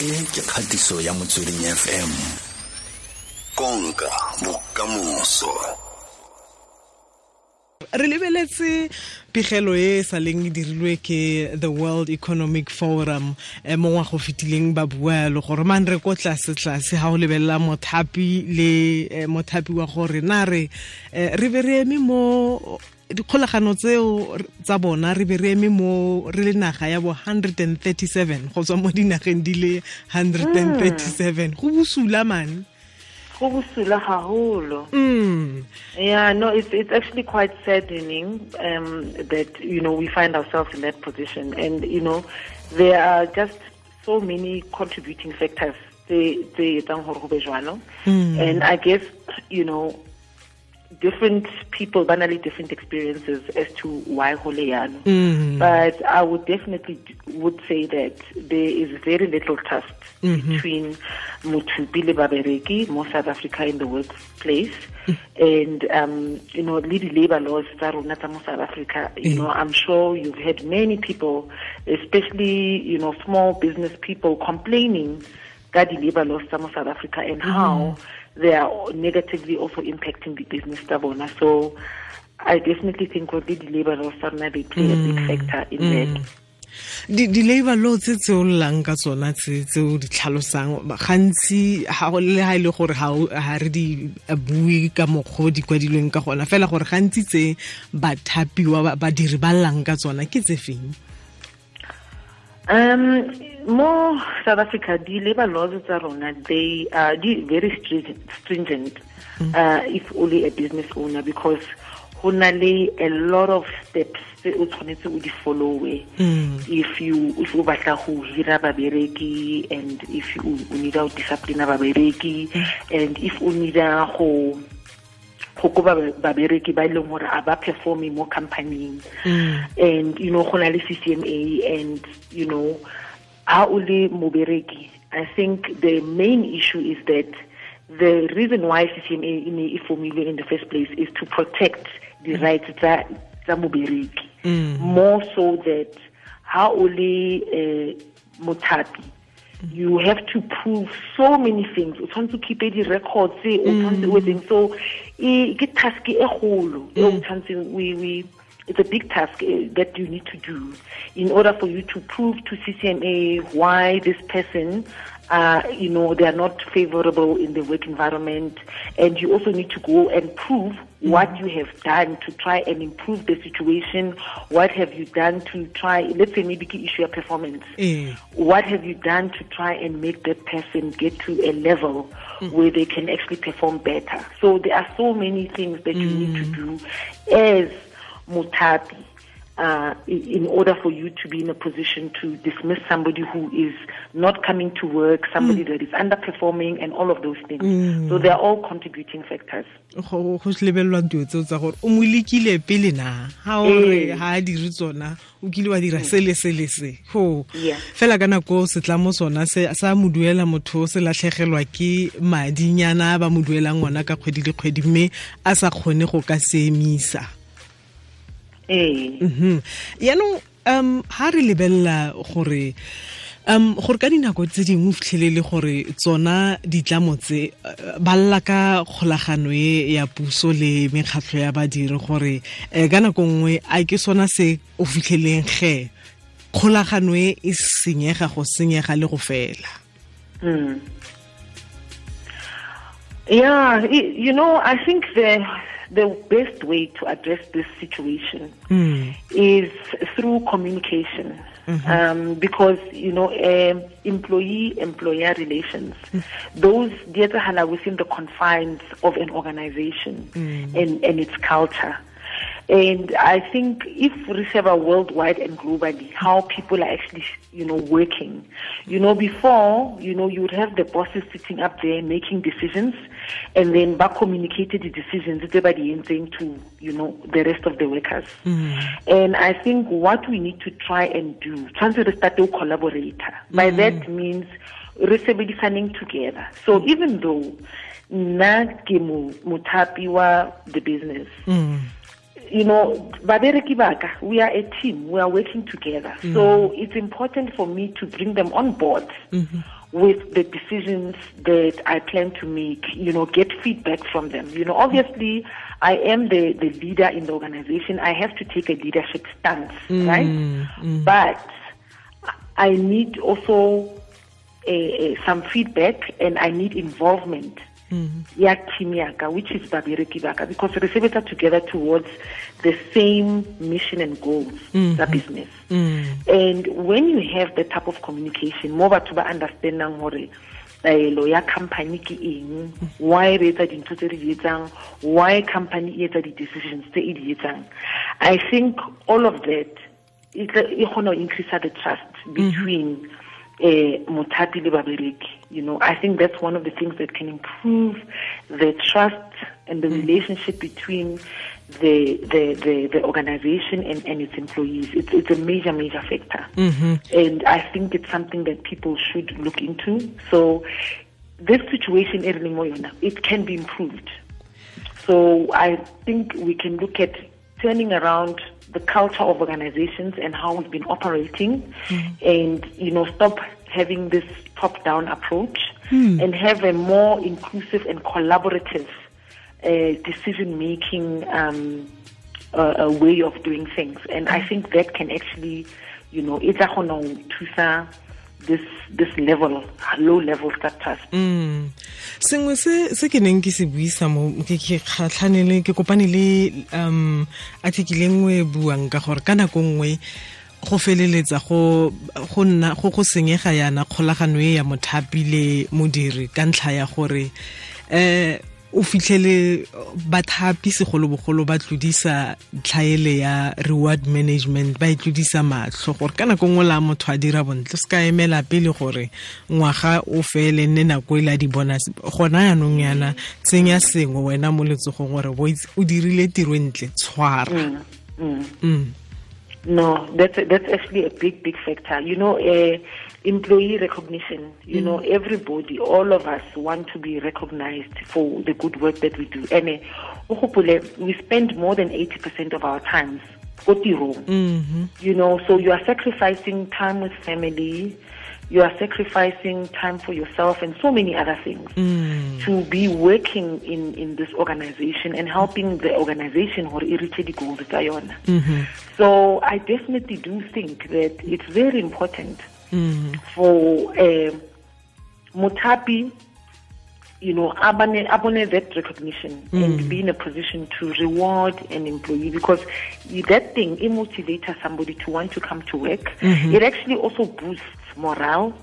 e ke kgatiso ya motsweding fm konka bokamoso. Re lebeletse pegelo e e sa leng e dirilwe ke the world economic forum um mo ngwago fetileng ba bua le gore man re ko tlase-tlase ga o lebelela mothapi le eh, mothapi wa gore na re eh, re be re eme mo dikgolagano tseo tsa bona re be re eme mo re le naga ya bo 137 go tswa mo dinageng di le 137 go bosula mane go bosula haholo. Mm. yeah no it's it's actually quite saddening um that you know we find ourselves in that position. And you know there are just so many contributing factors tse etsang gore go be jwalo. And i guess you know different people banally different experiences as to why Holeano. Mm. But I would definitely would say that there is very little trust between Mutupi le Babereki, more South Africa in the workplace, and um, you know, le labor laws tsa rona tsa mo South Africa. You know, I'm sure you've had many people, especially you know, small business people complaining that the labor laws South Africa and how they are negatively also impacting the business tabona. So I definitely think what the labor laws are they play a big mm. factor in that. Mm. di di labor law tse tse o llang ka tsona tse o di tlhalosang gantsi le ha ile gore ha o- ha re di eh, bue ka mokgwa di kwadilweng ka gona fela gore gantsi tse bathapiwa ba- badiri ba llang ka tsona ke tse feng Um, more South Africa, the labor laws tsa rona, they are the very stringent, stringent mm. uh, if only a business owner, because ho na le a lot of steps tse o tshwanetse o di followe. Mm. If you if o batla go hira babereki and if you o need to discipline babereki mm. and if o need go go ko ba- babereki ba e leng gore a ba performe mo companying. And you know go na le ccma and you know ha o le mobereki i think the main issue is that the reason why ccma ne e formilwe in the first place is to protect the mm. rights tsa tsa mobereki. Mm. More so that ha o le eh, mothapi mm. you have to prove so many things. O tshwanetse o keep di records o tshwanetse o etseng so e ke task e kgolo e o we we it's a big task eh, that you need to do in order for you to prove to CCMA why this person uh, you know, they are not favorable in the work environment. And you also need to go and prove what you have done to try and improve the situation. What have you done to try, let's say maybe issue a performance. Eh. What have you done to try and make that person get to a level where they can actually perform better? So there are so many things that you need to do as mutapi uh, in order for you to be in a position to dismiss somebody who is not coming to work, somebody that is underperforming, and all of those things. So they are all contributing factors. go go lebelelwa dilo tseo tsa gore o mo lekile pele na ha o re Ee. ha a dire tsona o kile wa dira se le se se Yeah. fela ka nako o setlamo sona se sa mo duela motho o se latlhegelwa ke madinyana ba mo duelang ngwana ka kgwedi le kgwedi mme a sa kgone go ka se emisa Eh. Mhm. yaanong um ha re lebelela gore um gore ka dinako tse dingwe o fitlhelele gore tsona ditlamo tse uh, ba lla ka kgolagano e ya puso le mekgatlho ya badiri gore um ka nako nngwe a ke sona se o fitlheleng ge kgolagano e e senyega go senyega le go fela Hmm. Yeah, you know, I think the the best way to address this situation Mm. is through communication. Um, because you know, um, employee-employer relations, those are within the confines of an organization and, and its culture. And I think if we have a worldwide and globally, how people are actually, you know, working. You know, before, you know, you would have the bosses sitting up there making decisions, and then back communicated the decisions everybody saying to, you know, the rest of the workers. Mm-hmm. And I think what we need to try and do, try to start to collaborate. By mm-hmm. that means re sebedisaneng together. So even though nna ke mo- mothapi wa the business, mm. You know, babereki baka, we are a team. We are working together. So it's important for me to bring them on board with the decisions that I plan to make, you know, get feedback from them. You know, obviously, I am the, the leader in the organization. I have to take a leadership stance, mm, right? Mm. But I need also a, a, some feedback and I need involvement mm. Ya team yaka which is babereki baka because re sebetsa together towards the same mission and goals mm -hmm. business mm. and when you have the type of communication mo batho ba understandang gore taelo ya company ke eng why re etsa dintho tse re di etsang why company e etsa di-decisions tse e di etsang i think all of that e kgona go increase the trust between mm -hmm eh mothapi le babereki. You know i think that's one of the things that can improve the trust and the mm. relationship between the the the, the organization and, and its employees. It's it's a major major factor. Mm-hmm. and i think it's something that people should look into. So this situation it can be improved. So i think we can look at turning around the culture of organizations and how we've been operating mm. and you know stop having this top down approach mm. and have a more inclusive and collaborative uh, decision making um, uh, way of doing things and i think that can actually you know it's a this this level low level status mm. Sengwe se se ke neng ke se buisa mo ke ke kgatlhanele ke kopane le um article nngwe buang ka gore ka nako nngwe go feleletsa go go nna go go senyega yana kgolagano e ya mothapi le modiri ka ntlha ya gore eh o fitlhele bathapi segolobogolo ba tlodisa tlhaele ya reward management ba e tlodisa matlho gore ka nako nngwe la motho a dira bontle se ka emela pele gore ngwaga o fele nne nako e le a di-bonus gona yaanong yana tsenya sengwe wena mo letsogong gore o dirile tiro e ntle tshwara mm, mm. mm. no that's, that's actually a big big factor you know uh, employee recognition. You mm. know, everybody, all of us want to be recognized for the good work that we do. And uh, we spend more than 80% of our times mm-hmm. You know, so you are sacrificing time with family, you are sacrificing time for yourself and so many other things mm. to be working in, in this organization and helping the organization or the goals. Mm-hmm. So I definitely do think that it's very important mm. for uh, Mutapi, you know, abone, abone that recognition mm. and be in a position to reward an employee because that thing it motivates somebody to want to come to work. Mm-hmm. It actually also boosts morale,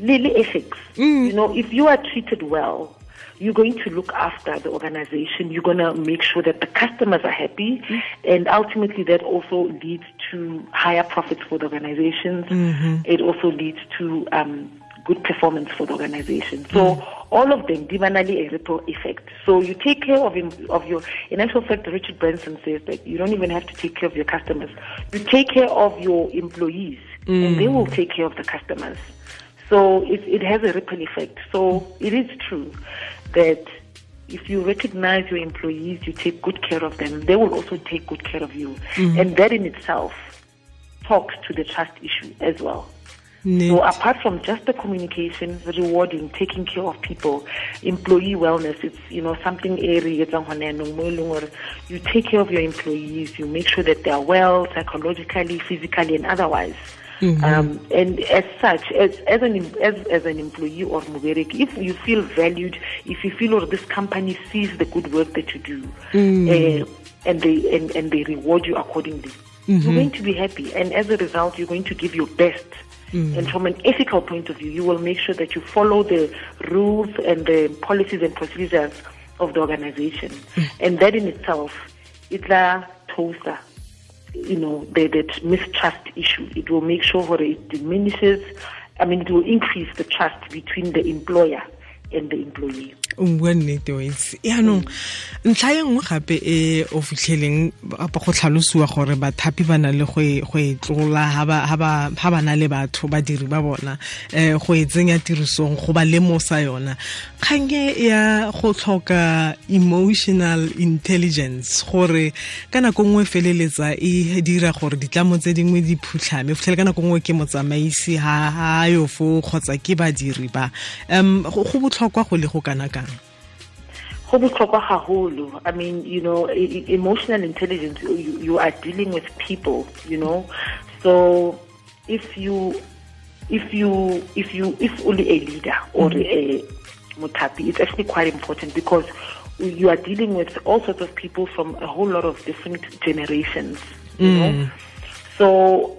really ethics. Mm. You know, if you are treated well, you're going to look after the organization. You're going to make sure that the customers are happy. Mm-hmm. And ultimately, that also leads to higher profits for the organizations. Mm-hmm. It also leads to um, good performance for the organization. So mm-hmm. all of them, divinely a ripple effect. So you take care of of your. In actual fact, Richard Branson says that you don't even have to take care of your customers. You take care of your employees, and they will mm. take care of the customers. So it, it has a ripple effect. So it is true that if you recognize your employees, you take good care of them, they will also take good care of you. Mm-hmm. And that in itself talks to the trust issue as well. Neat. So apart from just the communication, rewarding, taking care of people, employee wellness, it's you know something area you take care of your employees, you make sure that they are well psychologically, physically and otherwise. Mm-hmm. Um, and as such, as, as, an, as, as an employee or Muberek, if you feel valued, if you feel or this company sees the good work that you do, mm. uh, and they and, and they reward you accordingly, mm-hmm. you're going to be happy. And as a result, you're going to give your best. Mm. And from an ethical point of view, you will make sure that you follow the rules and the policies and procedures of the organization. Mm. And that in itself, it's a toaster you know, the, that mistrust issue. It will make sure that it diminishes, I mean, it will increase the trust between the employer and the employee. O bua nnete wetse yaanong ntlha e nngwe gape e o fitlheleng go tlhalosiwa gore bathapi ba na le go e tlola ga ba na le batho badiri ba bona um go e tsenya tirisong go ba lemosa yona. Kgang e ya go tlhoka emotional intelligence gore ka nako nngwe feleletsa e dira gore ditlamo tse dingwe di phutlhame. Fitlhele ka nako nngwe ke motsamaisi ga yo kgotsa ke badiri ba. Um go botlhokwa go le go kana kang go botlhokwa gagolo i mean you know emotional intelligence you, you are dealing with people you know so if you if you if you if only a leader or mm -hmm. a mutapi it's actually quite important because you are dealing with all sorts of people from a whole lot of different generations you mm. know so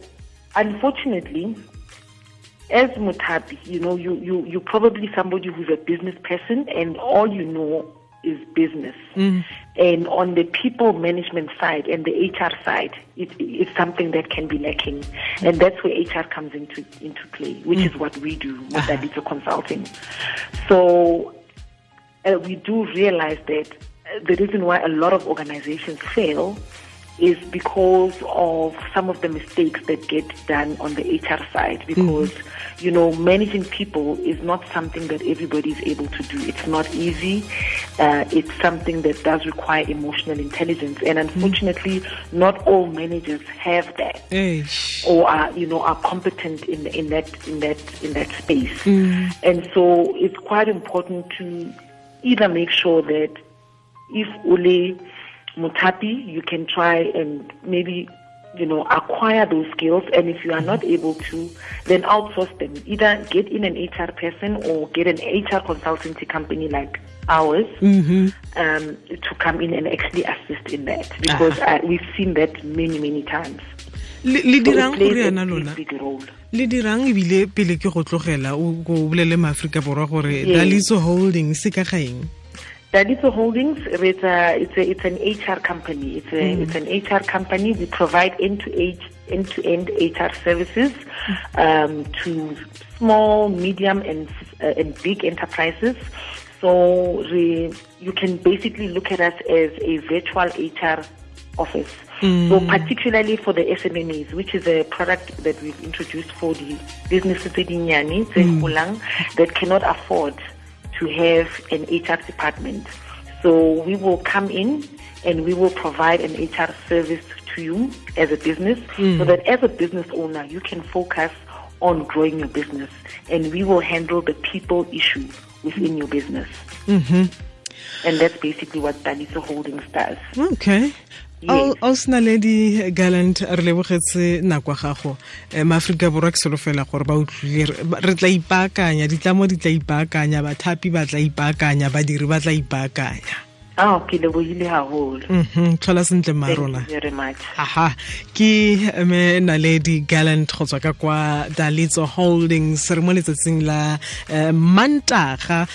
unfortunately as mutapi you know you you you're probably somebody who's a business person and all you know is business. Mm. And on the people management side and the HR side, it, it's something that can be lacking. And that's where HR comes into, into play, which mm. is what we do with uh-huh. Consulting. So uh, we do realize that uh, the reason why a lot of organizations fail is because of some of the mistakes that get done on the HR side. Because, mm-hmm. you know, managing people is not something that everybody is able to do. It's not easy. Uh, it's something that does require emotional intelligence. And unfortunately, mm-hmm. not all managers have that Eish. or are, you know, are competent in, in that, in that, in that space. Mm-hmm. And so it's quite important to either make sure that if only Mutapi, you can try and maybe you know acquire those skills. And if you are not able to then outsource them. Either get in an hr person or get an hr consultancy company like ours mm-hmm. um, to come in and actually assist in that. Because uh, we've seen that many many times. Le dirang gore yana lona? le dirang ebile pele ke go tlogela o bolele maaforika borwa gore Dalitso holdings ka gaeng Dalitso Holdings, it's, a, it's, a, it's an HR company. It's, a, mm. it's an HR company. We provide end-to-end end-to-end HR services um, to small, medium, and uh, and big enterprises. So the, you can basically look at us as a virtual HR office. Mm. So particularly for the SMMEs, which is a product that we've introduced for the businesses mm. that cannot afford to have an HR department. So we will come in and we will provide an HR service to you as a business mm. so that as a business owner, you can focus on growing your business and we will handle the people issue within your business. Mm-hmm. And that's basically what Dalitso Holdings does. Okay. O sena le di-gallant re lebogetse nako gago um maaforika borwa ke solofela gore ba utlwile re tla ipaakanya ditlamo di tla ipaakanya bathapi ba tla ipaakanya badiri ba tla ipaakanya Oh, ke lebohile haholo. Mhm, tlhola sentle mma rona. Aha, ke me Naledi Gallant go tswa ka kwa Dalitso Holdings re mo letsatsing la uh, Mantaga